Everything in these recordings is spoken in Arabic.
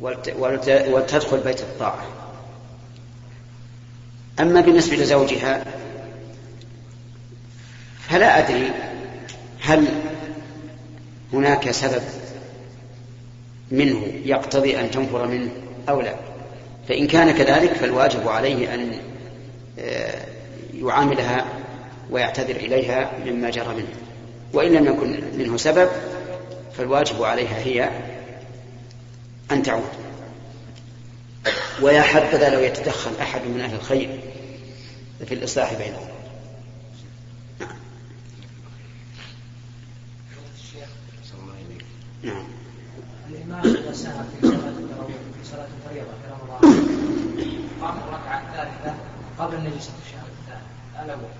ولتدخل بيت الطاعة. أما بالنسبة لزوجها فلا أدري هل هناك سبب منه يقتضي أن تنفر منه أو لا. فإن كان كذلك فالواجب عليه أن آه، يعاملها ويعتذر إليها مما جرى منه. وإن لم يكن منه سبب فالواجب عليها هي أن تعود. ويا حبذا لو يتدخل أحد من أهل الخير في الإصلاح بينهم نعم. الإمام إذا سهى في صلاة التراويح في صلاة الفريضة في رمضان قام الركعة الثالثة قبل أن يجلس التشهد الثاني الأول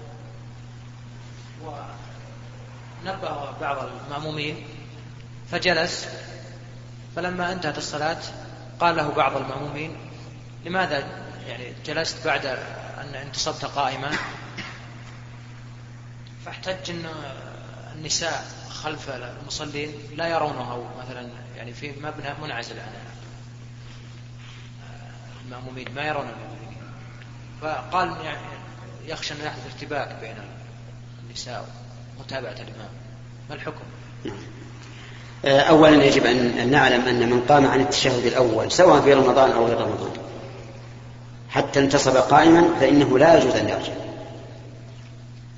ونبه بعض المأمومين فجلس فلما أنتهت الصلاة قال له بعض المأمومين لماذا يعني جلست بعد أن انتصبت قائما؟ فاحتج أن النساء خلف المصلين لا يرونه مثلا يعني في مبنى منعزل عن المأمومين ما يرون المأمومين. فقال يعني يخشى أن يحدث ارتباك بين النساء ومتابعة الإمام. ما الحكم؟ آه، أولا يجب أن نعلم أن من قام عن التشهد الأول سواء في رمضان أو غير رمضان حتى انتصب قائما فإنه لا يجوز أن يرجع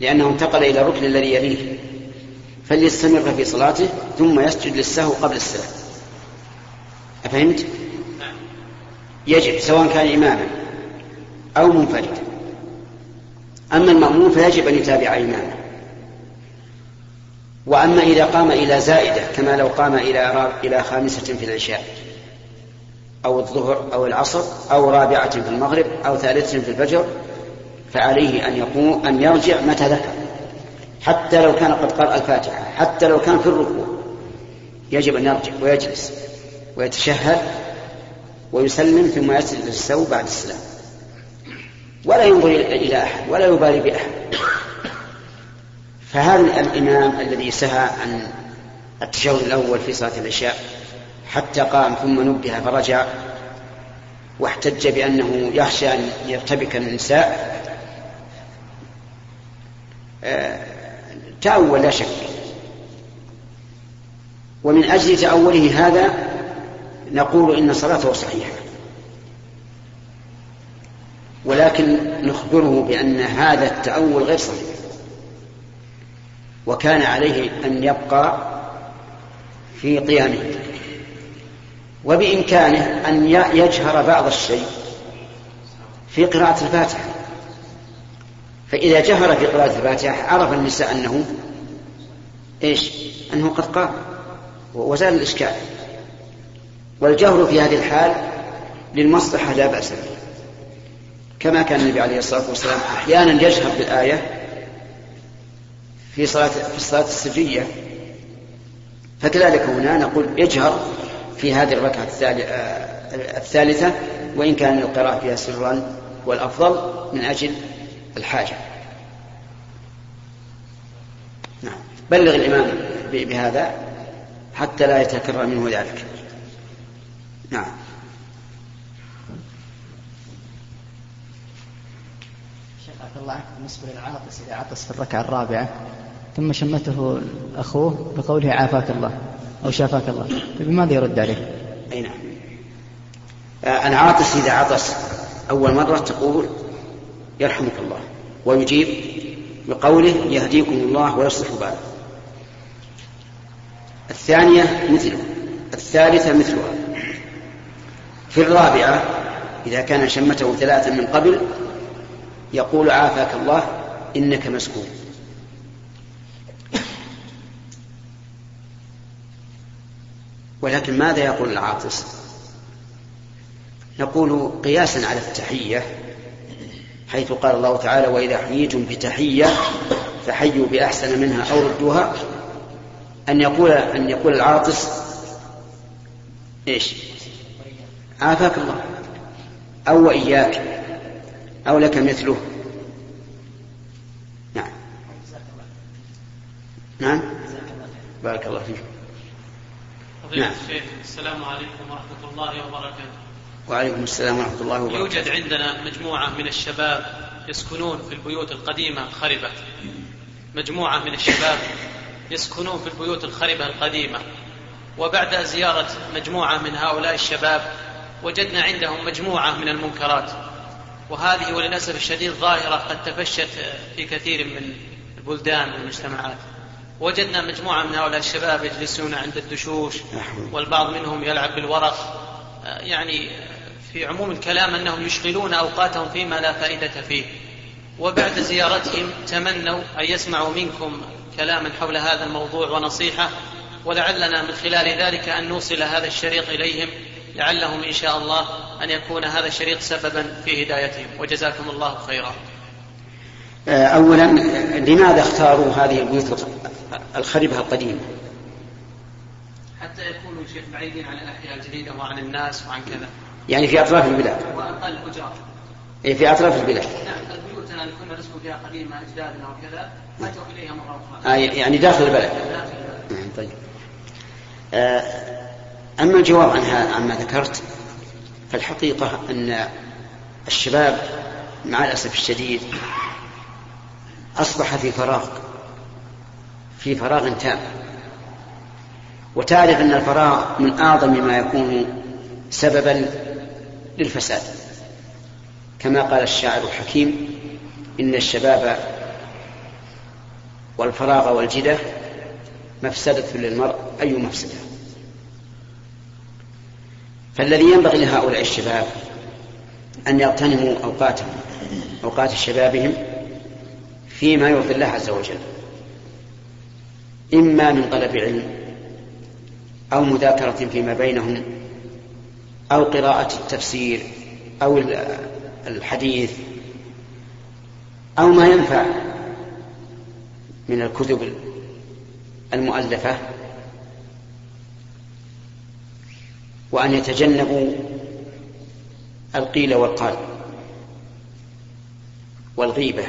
لأنه انتقل إلى الركن الذي يليه فليستمر في صلاته ثم يسجد للسهو قبل السلام. أفهمت؟ يجب سواء كان إماما أو منفردا. أما المأمون فيجب أن يتابع إمامه وأما إذا قام إلى زائدة كما لو قام إلى إلى خامسة في العشاء أو الظهر أو العصر أو رابعة في المغرب أو ثالثة في الفجر فعليه أن يقوم أن يرجع متى ذكر. حتى لو كان قد قرأ الفاتحة حتى لو كان في الركوع يجب أن يرجع ويجلس ويتشهد ويسلم ثم يسجد للسوء بعد السلام. ولا ينظر إلى أحد ولا يبالي بأحد. فهذا الإمام الذي سهى عن التشهد الأول في صلاة العشاء حتى قام ثم نبه فرجع واحتج بأنه يخشى أن يرتبك النساء آه، تأول لا شك. ومن أجل تأوله هذا نقول إن صلاته صحيحة. ولكن نخبره بأن هذا التأول غير صحيح. وكان عليه أن يبقى في قيامه. وبإمكانه أن يجهر بعض الشيء في قراءة الفاتحة. فإذا جهر في قراءة الفاتحة عرف النساء أنه إيش؟ أنه قد قام وزال الإشكال. والجهر في هذه الحال للمصلحة لا بأس به. كما كان النبي عليه الصلاة والسلام أحيانا يجهر بالآية في صلاة في الصلاة السرية فكذلك هنا نقول اجهر في هذه الركعة آه، الثالثة وإن كان القراءة فيها سرا والأفضل من أجل الحاجة. نعم. بلغ الإمام بهذا حتى لا يتكرر منه ذلك. نعم. شيخ عبد الله بالنسبة للعاطس إذا عطس في الركعة الرابعة ثم شمته أخوه بقوله عافاك الله أو شافاك الله. فبماذا يرد عليه؟ أي نعم. آه، العاطس إذا عطس أول مرة تقول يرحمك الله ويجيب بقوله يهديكم الله ويصلح باله الثانية مثله الثالثة مثلها. في الرابعة إذا كان شمته ثلاثا من قبل يقول عافاك الله إنك مسكون. ولكن ماذا يقول العاطس؟ نقول قياسا على التحية حيث قال الله تعالى وإذا حييتم بتحية فحيوا بأحسن منها أو ردوها. أن يقول أن يقول العاطس إيش؟ عافاك الله. أو وإياك. أو لك مثله. نعم. نعم. بارك الله فيك. فضيلة نعم. الشيخ السلام عليكم ورحمة الله وبركاته. وعليكم السلام ورحمة الله وبركاته. يوجد عندنا مجموعة من الشباب يسكنون في البيوت القديمة الخربة. مجموعة من الشباب يسكنون في البيوت الخربة القديمة. وبعد زيارة مجموعة من هؤلاء الشباب وجدنا عندهم مجموعة من المنكرات. وهذه وللأسف الشديد ظاهرة قد تفشت في كثير من البلدان والمجتمعات. وجدنا مجموعة من هؤلاء الشباب يجلسون عند الدشوش والبعض منهم يلعب بالورق. يعني في عموم الكلام أنهم يشغلون أوقاتهم فيما لا فائدة فيه. وبعد زيارتهم تمنوا أن يسمعوا منكم كلاما حول هذا الموضوع ونصيحة. ولعلنا من خلال ذلك أن نوصل هذا الشريط إليهم. لعلهم إن شاء الله أن يكون هذا الشريط سببا في هدايتهم. وجزاكم الله خيرا. آه، أولا لماذا اختاروا هذه البيوت؟ الخربة القديمة حتى يكونوا شيخ بعيدين عن الأحياء الجديدة وعن الناس وعن كذا. يعني في أطراف البلاد. وأقل أجار. إيه في أطراف البلاد. نعم البيوتنا اللي كنا نسكن فيها قديمة أجدادنا وكذا. أتوا إليها مرة أخرى. آه يعني داخل البلد. نعم طيب. آه أما الجواب عنها عما ذكرت فالحقيقة أن الشباب مع الأسف الشديد أصبح في فراغ في فراغ تام. وتعرف أن الفراغ من أعظم ما يكون سببا للفساد. كما قال الشاعر الحكيم إن الشباب والفراغ والجدة مفسدة للمرء أي مفسدة؟ فالذي ينبغي لهؤلاء الشباب أن يغتنموا أوقاتهم أوقات شبابهم فيما يرضي الله عز وجل. إما من طلب علم أو مذاكرة فيما بينهم أو قراءة التفسير أو الحديث أو ما ينفع من الكتب المؤلفة وأن يتجنبوا القيل والقال والغيبة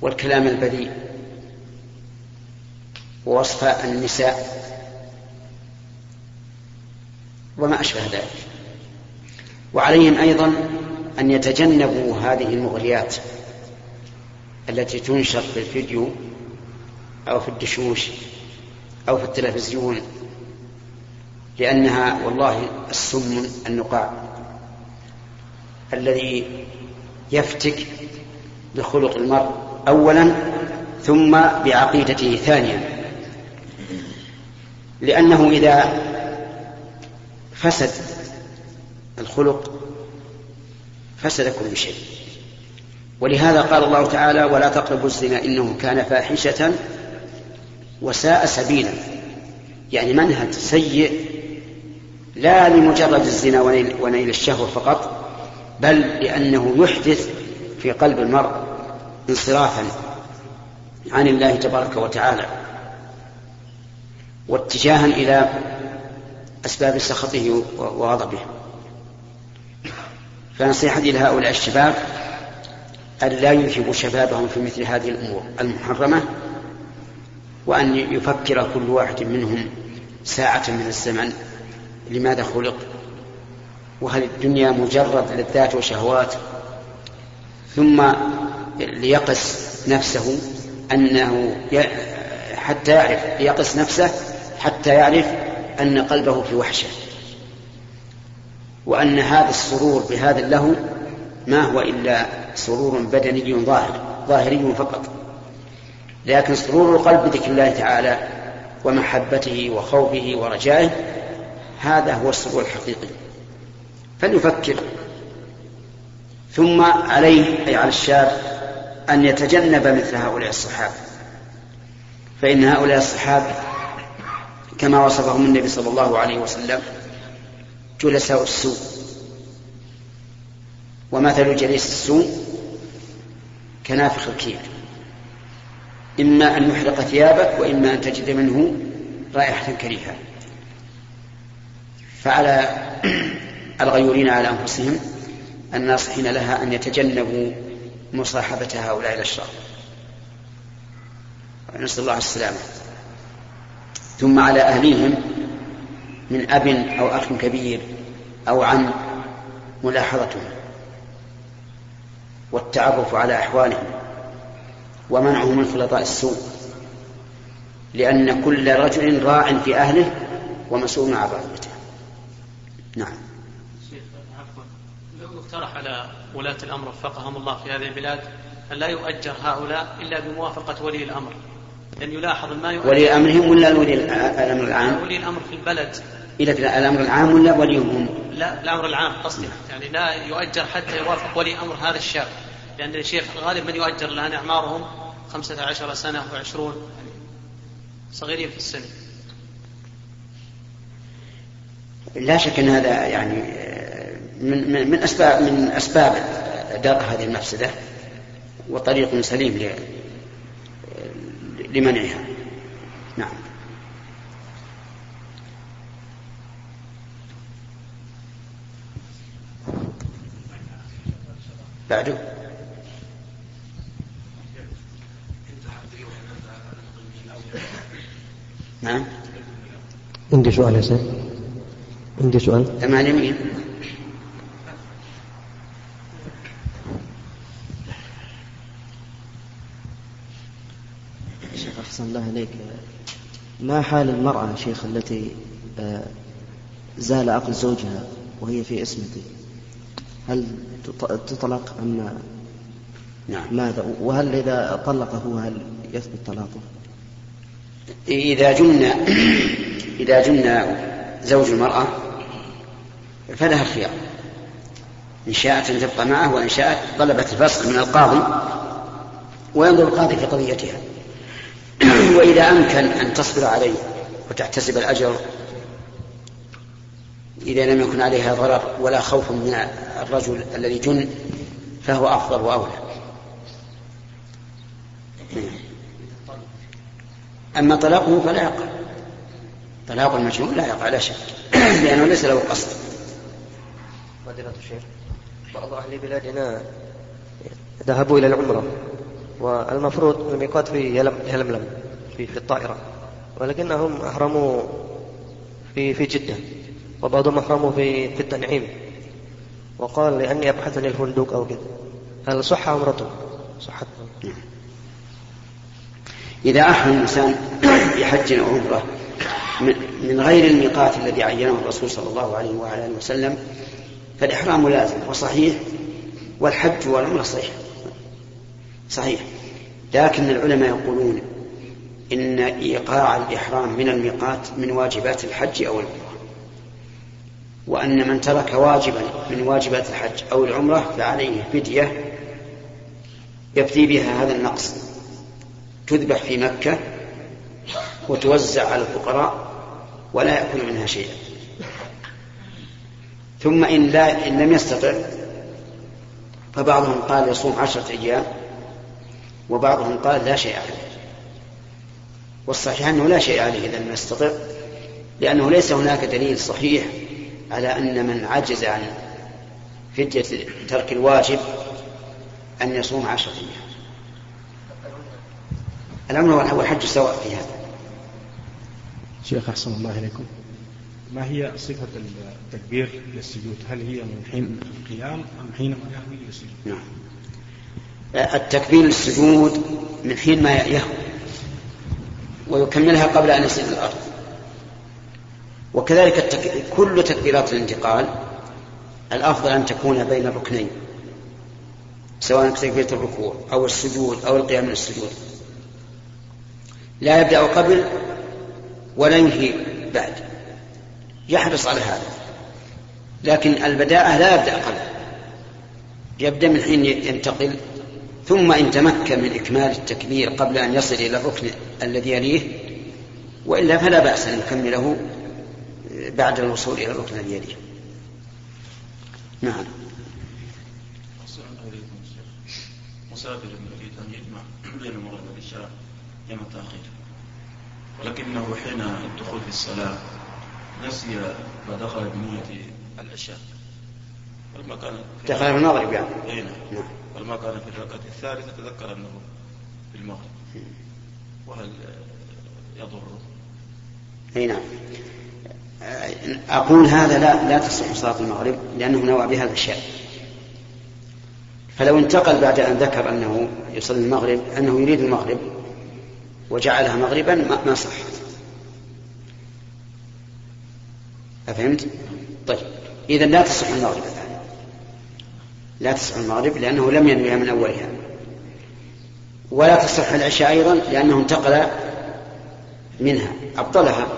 والكلام البذيء. ووصف النساء. وما أشبه ذلك. وعليهم أيضا أن يتجنبوا هذه المغريات التي تنشر في الفيديو أو في الدشوش أو في التلفزيون لأنها والله السم النقاع الذي يفتك بخلق المرء أولا ثم بعقيدته ثانيا. لأنه إذا فسد الخلق فسد كل شيء. ولهذا قال الله تعالى ولا تقربوا الزنا إنه كان فاحشة وساء سبيلا. يعني منهج سيء لا لمجرد الزنا ونيل الشهوة فقط بل لأنه يحدث في قلب المرء انصرافا عن الله تبارك وتعالى. واتجاها إلى أسباب سخطه وغضبه. فنصيحتي لهؤلاء الشباب أن لا ينهبوا شبابهم في مثل هذه الأمور المحرمة وأن يفكر كل واحد منهم ساعة من الزمن لماذا خلق وهل الدنيا مجرد لذات وشهوات ثم ليقس نفسه أنه حتى يعرف ليقس نفسه حتى يعرف أن قلبه في وحشة وأن هذا السرور بهذا اللهو ما هو إلا سرور بدني ظاهر ظاهري فقط. لكن سرور القلب بذكر الله تعالى ومحبته وخوفه ورجائه هذا هو السرور الحقيقي. فليفكر. ثم عليه أي على الشاب أن يتجنب مثل هؤلاء الصحابة. فإن هؤلاء الصحابة كما وصفهم النبي صلى الله عليه وسلم جلساء السوء. ومثل جليس السوء كنافخ الكير إما أن يحرق ثيابك وإما أن تجد منه رائحة كريهة. فعلى الغيورين على أنفسهم الناصحين لها أن يتجنبوا مصاحبة هؤلاء الأشرار. نسأل الله السلامة. ثم على أهليهم من أب أو أخ كبير أو عم ملاحظتهم والتعرف على أحوالهم ومنعهم من خلطاء السوء لأن كل رجل راع في أهله ومسؤول عن رعيته نعم. شيخ عفوا. لو يقترح على ولاة الأمر وفقهم الله في هذه البلاد أن لا يؤجر هؤلاء إلا بموافقة ولي الأمر؟ لأن يلاحظ ما يؤجر ولي أمرهم ولا ولي الأمر العام؟ ولي الأمر في البلد إلى الأمر العام ولا وليهم هم؟ لا الأمر العام قصدي يعني لا يؤجر حتى يوافق ولي أمر هذا الشاب لأن الشيخ غالب من يؤجر الآن أعمارهم خمسة عشر سنة وعشرون يعني صغيرين في السن لا شك أن هذا يعني من من من اسباب من أسباب درء هذه المفسدة وطريق سليم لمنعها. نعم. بعده. نعم. عندي سؤال يا سيد. عندي سؤال. تمام يمين شيخ أحسن الله إليك ما حال المرأة شيخ التي آه، زال عقل زوجها وهي في اسمته هل تط- تطلق أم نعم. ماذا؟ وهل إذا طلقه هل يثبت طلاقه؟ إذا جن إذا جن زوج المرأة فلها الخيار إن شاءت أن تبقى معه وإن شاءت طلبت الفصل من القاضي وينظر القاضي في قضيتها. وإذا أمكن أن تصبر عليه وتحتسب الأجر إذا لم يكن عليها ضرر ولا خوف من الرجل الذي جن فهو أفضل وأولى. أما طلاقه فلا يقع. طلاق المجنون لا يقع لا شك. لأنه ليس له قصد. فضيلة الشيخ بعض أهل بلادنا ذهبوا إلى العمرة. والمفروض الميقات في يلم يلملم في, في الطائرة. ولكنهم أحرموا في في جدة وبعضهم أحرموا في في التنعيم وقال لأني أبحث عن الفندق أو كذا هل صح عمرته؟ صحت. إذا أحرم الإنسان بحج أو عمرة من من غير الميقات الذي عينه الرسول صلى الله عليه وعلى آله وسلم فالإحرام لازم وصحيح والحج والعمرة صحيح. صحيح. لكن العلماء يقولون إن إيقاع الإحرام من الميقات من واجبات الحج أو العمرة. وأن من ترك واجبا من واجبات الحج أو العمرة فعليه فدية يفدي بها هذا النقص. تذبح في مكة وتوزع على الفقراء ولا يأكل منها شيئا. ثم إن, لا إن لم يستطع فبعضهم قال يصوم عشرة أيام وبعضهم قال لا شيء عليه. والصحيح أنه لا شيء عليه إذا لم يستطع لأنه ليس هناك دليل صحيح على أن من عجز عن فدية ترك الواجب أن يصوم عشرة أيام. الأمر والحج سواء في هذا. شيخ أحسن الله إليكم. ما هي صفة التكبير للسجود؟ هل هي من حين القيام أم حينما يهوي للسجود؟ نعم. التكبير للسجود من حين ما يهوي ويكملها قبل أن يصل الأرض. وكذلك التك... كل تكبيرات الانتقال الأفضل أن تكون بين الركنين سواء تكبيرة الركوع أو السجود أو القيام من السجود. لا يبدأ قبل ولا ينهي بعد. يحرص على هذا. لكن البداءة لا يبدأ قبل. يبدأ من حين ينتقل ثم إن تمكن من إكمال التكبير قبل أن يصل إلى الركن الذي يليه وإلا فلا بأس أن يكمله بعد الوصول إلى الركن الذي يليه. نعم. مسافر يريد أن يجمع بين المغرب والعشاء جمع تأخير ولكنه حين الدخول في الصلاة نسي فدخل بنية العشاء كان في دخل المغرب يعني. أي نعم. نعم. ولما كان في الركعة الثالثة تذكر أنه في المغرب. وهل يضر؟ أي نعم. أقول هذا لا لا تصح صلاة المغرب لأنه نوى بهذا الشيء فلو انتقل بعد أن ذكر أنه يصلي المغرب أنه يريد المغرب وجعلها مغربا ما, ما صح. أفهمت؟ طيب. إذا لا تصح المغرب. لا تصح المغرب لأنه لم ينويها من أولها. ولا تصح العشاء أيضا لأنه انتقل منها أبطلها.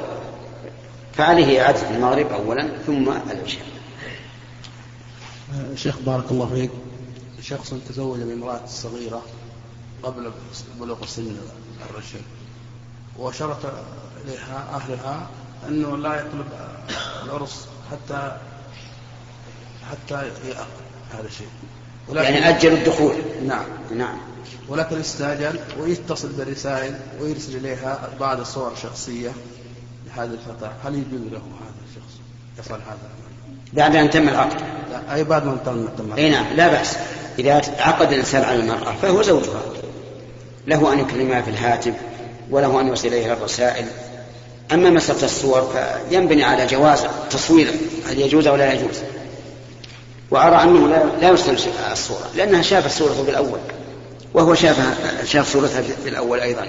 فعليه إعادة المغرب أولا ثم العشاء. شيخ بارك الله فيك. شخص تزوج بامرأة صغيرة قبل بلوغ سن الرشد وشرط إليها أهلها أنه لا يطلب العرس حتى حتى هذا الشيء ولكن يعني أجل الدخول. نعم نعم. ولكن استعجل ويتصل بالرسائل ويرسل إليها بعض الصور شخصية لهذه الفتاة. هل يجوز له هذا الشخص يفعل هذا؟ بعد أن تم العقد. لا أي بعد ما تم العقد. أي نعم لا بأس. إذا عقد الإنسان على المرأة فهو زوجها. له أن يكلمها في الهاتف وله أن يرسل إليها الرسائل. أما مسألة الصور فينبني على جواز تصوير هل يجوز أو لا يجوز. وأرى أنه لا, يرسل الصورة لأنها شافت صورته بالأول وهو شافها شاف صورتها في الأول أيضا.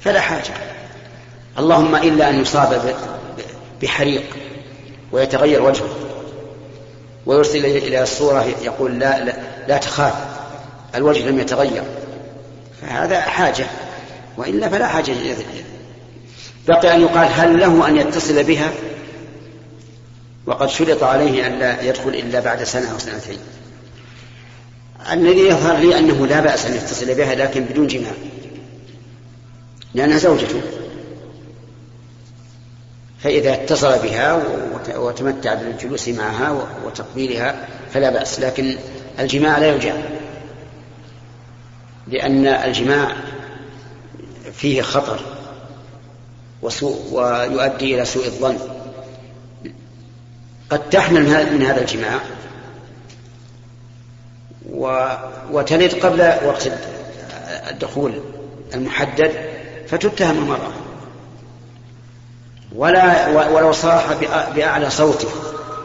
فلا حاجة. اللهم إلا أن يصاب بحريق ويتغير وجهه ويرسل إلى الصورة يقول لا, لا, لا تخاف الوجه لم يتغير. فهذا حاجة وإلا فلا حاجة بقي أن يقال هل له أن يتصل بها؟ وقد شرط عليه أن لا يدخل إلا بعد سنة أو سنتين. الذي يظهر لي أنه لا بأس أن يتصل بها لكن بدون جماع. لأنها زوجته. فإذا اتصل بها وتمتع بالجلوس معها وتقبيلها فلا بأس لكن الجماع لا يجاب لأن الجماع فيه خطر وسوء ويؤدي إلى سوء الظن. قد تحمل من هذا الجماع. وتلد قبل وقت الدخول المحدد فتتهم المرأة ولا ولو صاح بأعلى صوته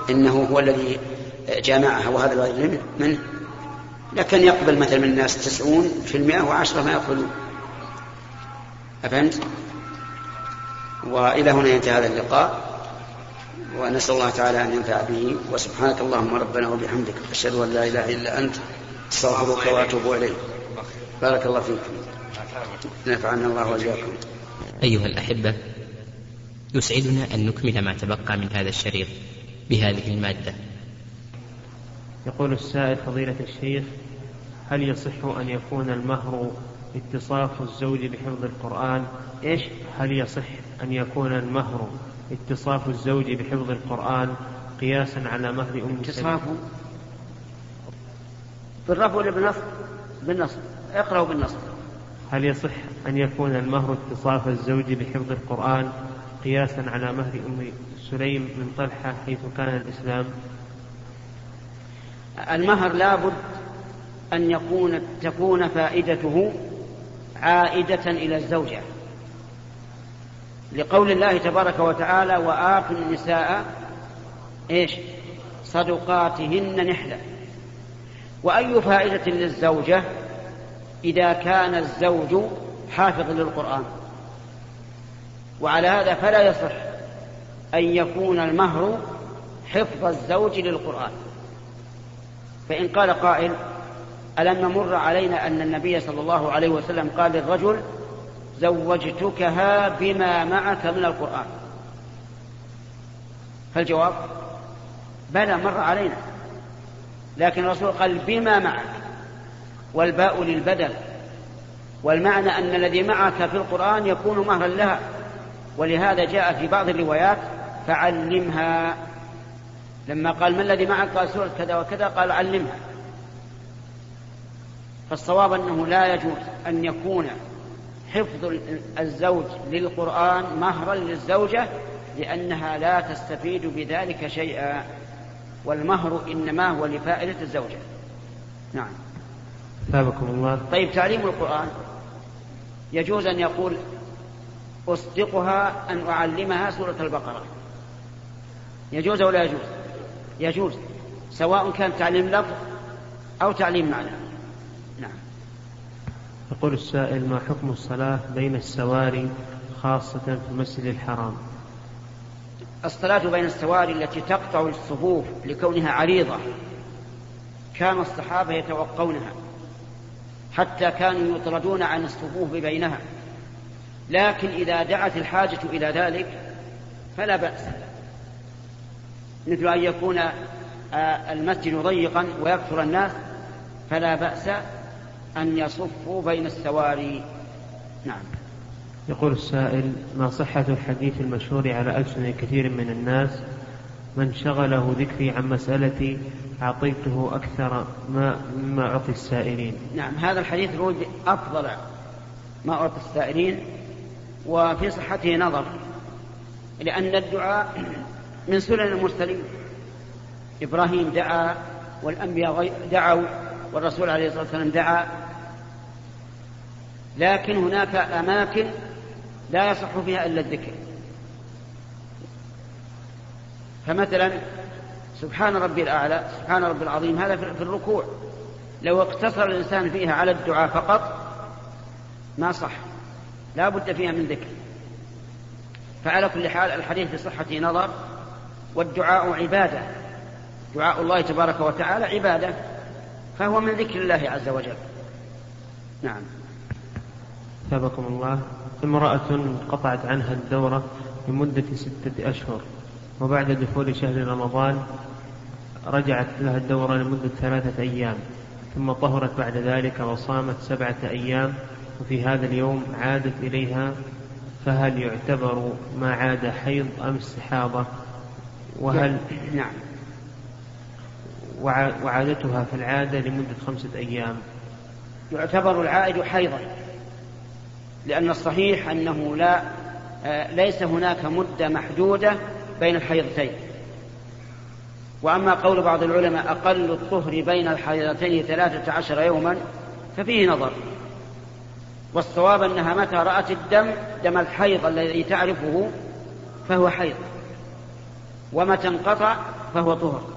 إنه هو الذي جامعها وهذا الواجب منه. لكن يقبل مثلا من الناس تسعون في المئة وعشرة ما يقبلون. أفهمت؟ وإلى هنا ينتهي هذا اللقاء. ونسأل الله تعالى أن ينفع به. وسبحانك اللهم ربنا وبحمدك أشهد أن لا إله إلا أنت أستغفرك وأتوب إليك. بارك الله فيكم نفعنا الله وإياكم. أيها الأحبة يسعدنا أن نكمل ما تبقى من هذا الشريط بهذه المادة. يقول السائل فضيلة الشيخ هل يصح أن يكون المهر اتصاف الزوج بحفظ القرآن؟ إيش؟ هل يصح أن يكون المهر اتصاف الزوج بحفظ القرآن قياسا على مهر أم اتصافه بالرفع ولا بالنصب؟ بالنصب. اقرأوا بالنصب. هل يصح أن يكون المهر اتصاف الزوج بحفظ القرآن قياسا على مهر أم سليم من طلحة حيث كان الإسلام؟ المهر لابد أن يكون تكون فائدته عائدة إلى الزوجة. لقول الله تبارك وتعالى وآتوا النساء إيش؟ صدقاتهن نحلة. وأي فائدة للزوجة إذا كان الزوج حافظ للقرآن؟ وعلى هذا فلا يصح أن يكون المهر حفظ الزوج للقرآن. فإن قال قائل ألم يمر علينا أن النبي صلى الله عليه وسلم قال للرجل زوجتكها بما معك من القرآن. فالجواب؟ بلى مر علينا. لكن الرسول قال بما معك والباء للبدل والمعنى أن الذي معك في القرآن يكون مهرا لها. ولهذا جاء في بعض الروايات فعلمها. لما قال ما الذي معك؟ قال سورة كذا وكذا قال علمها. فالصواب أنه لا يجوز أن يكون حفظ الزوج للقرآن مهرا للزوجة لأنها لا تستفيد بذلك شيئا والمهر إنما هو لفائدة الزوجة. نعم. ثابكم الله. طيب تعليم القرآن. يجوز أن يقول أصدقها أن أعلمها سورة البقرة. يجوز أو لا يجوز؟ يجوز سواء كان تعليم لفظ أو تعليم معنى. يقول السائل ما حكم الصلاة بين السواري خاصة في المسجد الحرام؟ الصلاة بين السواري التي تقطع الصفوف لكونها عريضة كان الصحابة يتوقونها حتى كانوا يطردون عن الصفوف بينها لكن إذا دعت الحاجة إلى ذلك فلا بأس. مثل أن يكون آه، المسجد ضيقا ويكثر الناس فلا بأس. أن يصفوا بين السواري. نعم. يقول السائل ما صحة الحديث المشهور على ألسن كثير من الناس؟ من شغله ذكري عن مسألتي أعطيته أكثر ما مما أعطي السائلين. نعم هذا الحديث روي أفضل ما أعطي السائلين وفي صحته نظر لأن الدعاء من سنن المرسلين. إبراهيم دعا والأنبياء دعوا. والرسول عليه الصلاة والسلام دعا. لكن هناك أماكن لا يصح فيها إلا الذكر. فمثلا سبحان ربي الأعلى سبحان ربي العظيم هذا في الركوع. لو اقتصر الإنسان فيها على الدعاء فقط ما صح. لا بد فيها من ذكر. فعلى كل حال الحديث بصحة نظر والدعاء عبادة. دعاء الله تبارك وتعالى عبادة. فهو من ذكر الله عز وجل. نعم. ثابكم الله. امرأة قطعت عنها الدورة لمدة ستة أشهر وبعد دخول شهر رمضان رجعت لها الدورة لمدة ثلاثة أيام ثم طهرت بعد ذلك وصامت سبعة أيام وفي هذا اليوم عادت إليها فهل يعتبر ما عاد حيض أم استحاضة؟ وهل نعم. وعادتها في العادة لمدة خمسة أيام. يعتبر العائد حيضا لأن الصحيح أنه لا آه، ليس هناك مدة محدودة بين الحيضتين. وأما قول بعض العلماء أقل الطهر بين الحيضتين ثلاثة عشر يوما ففيه نظر. والصواب أنها متى رأت الدم دم الحيض الذي تعرفه فهو حيض. ومتى انقطع فهو طهر.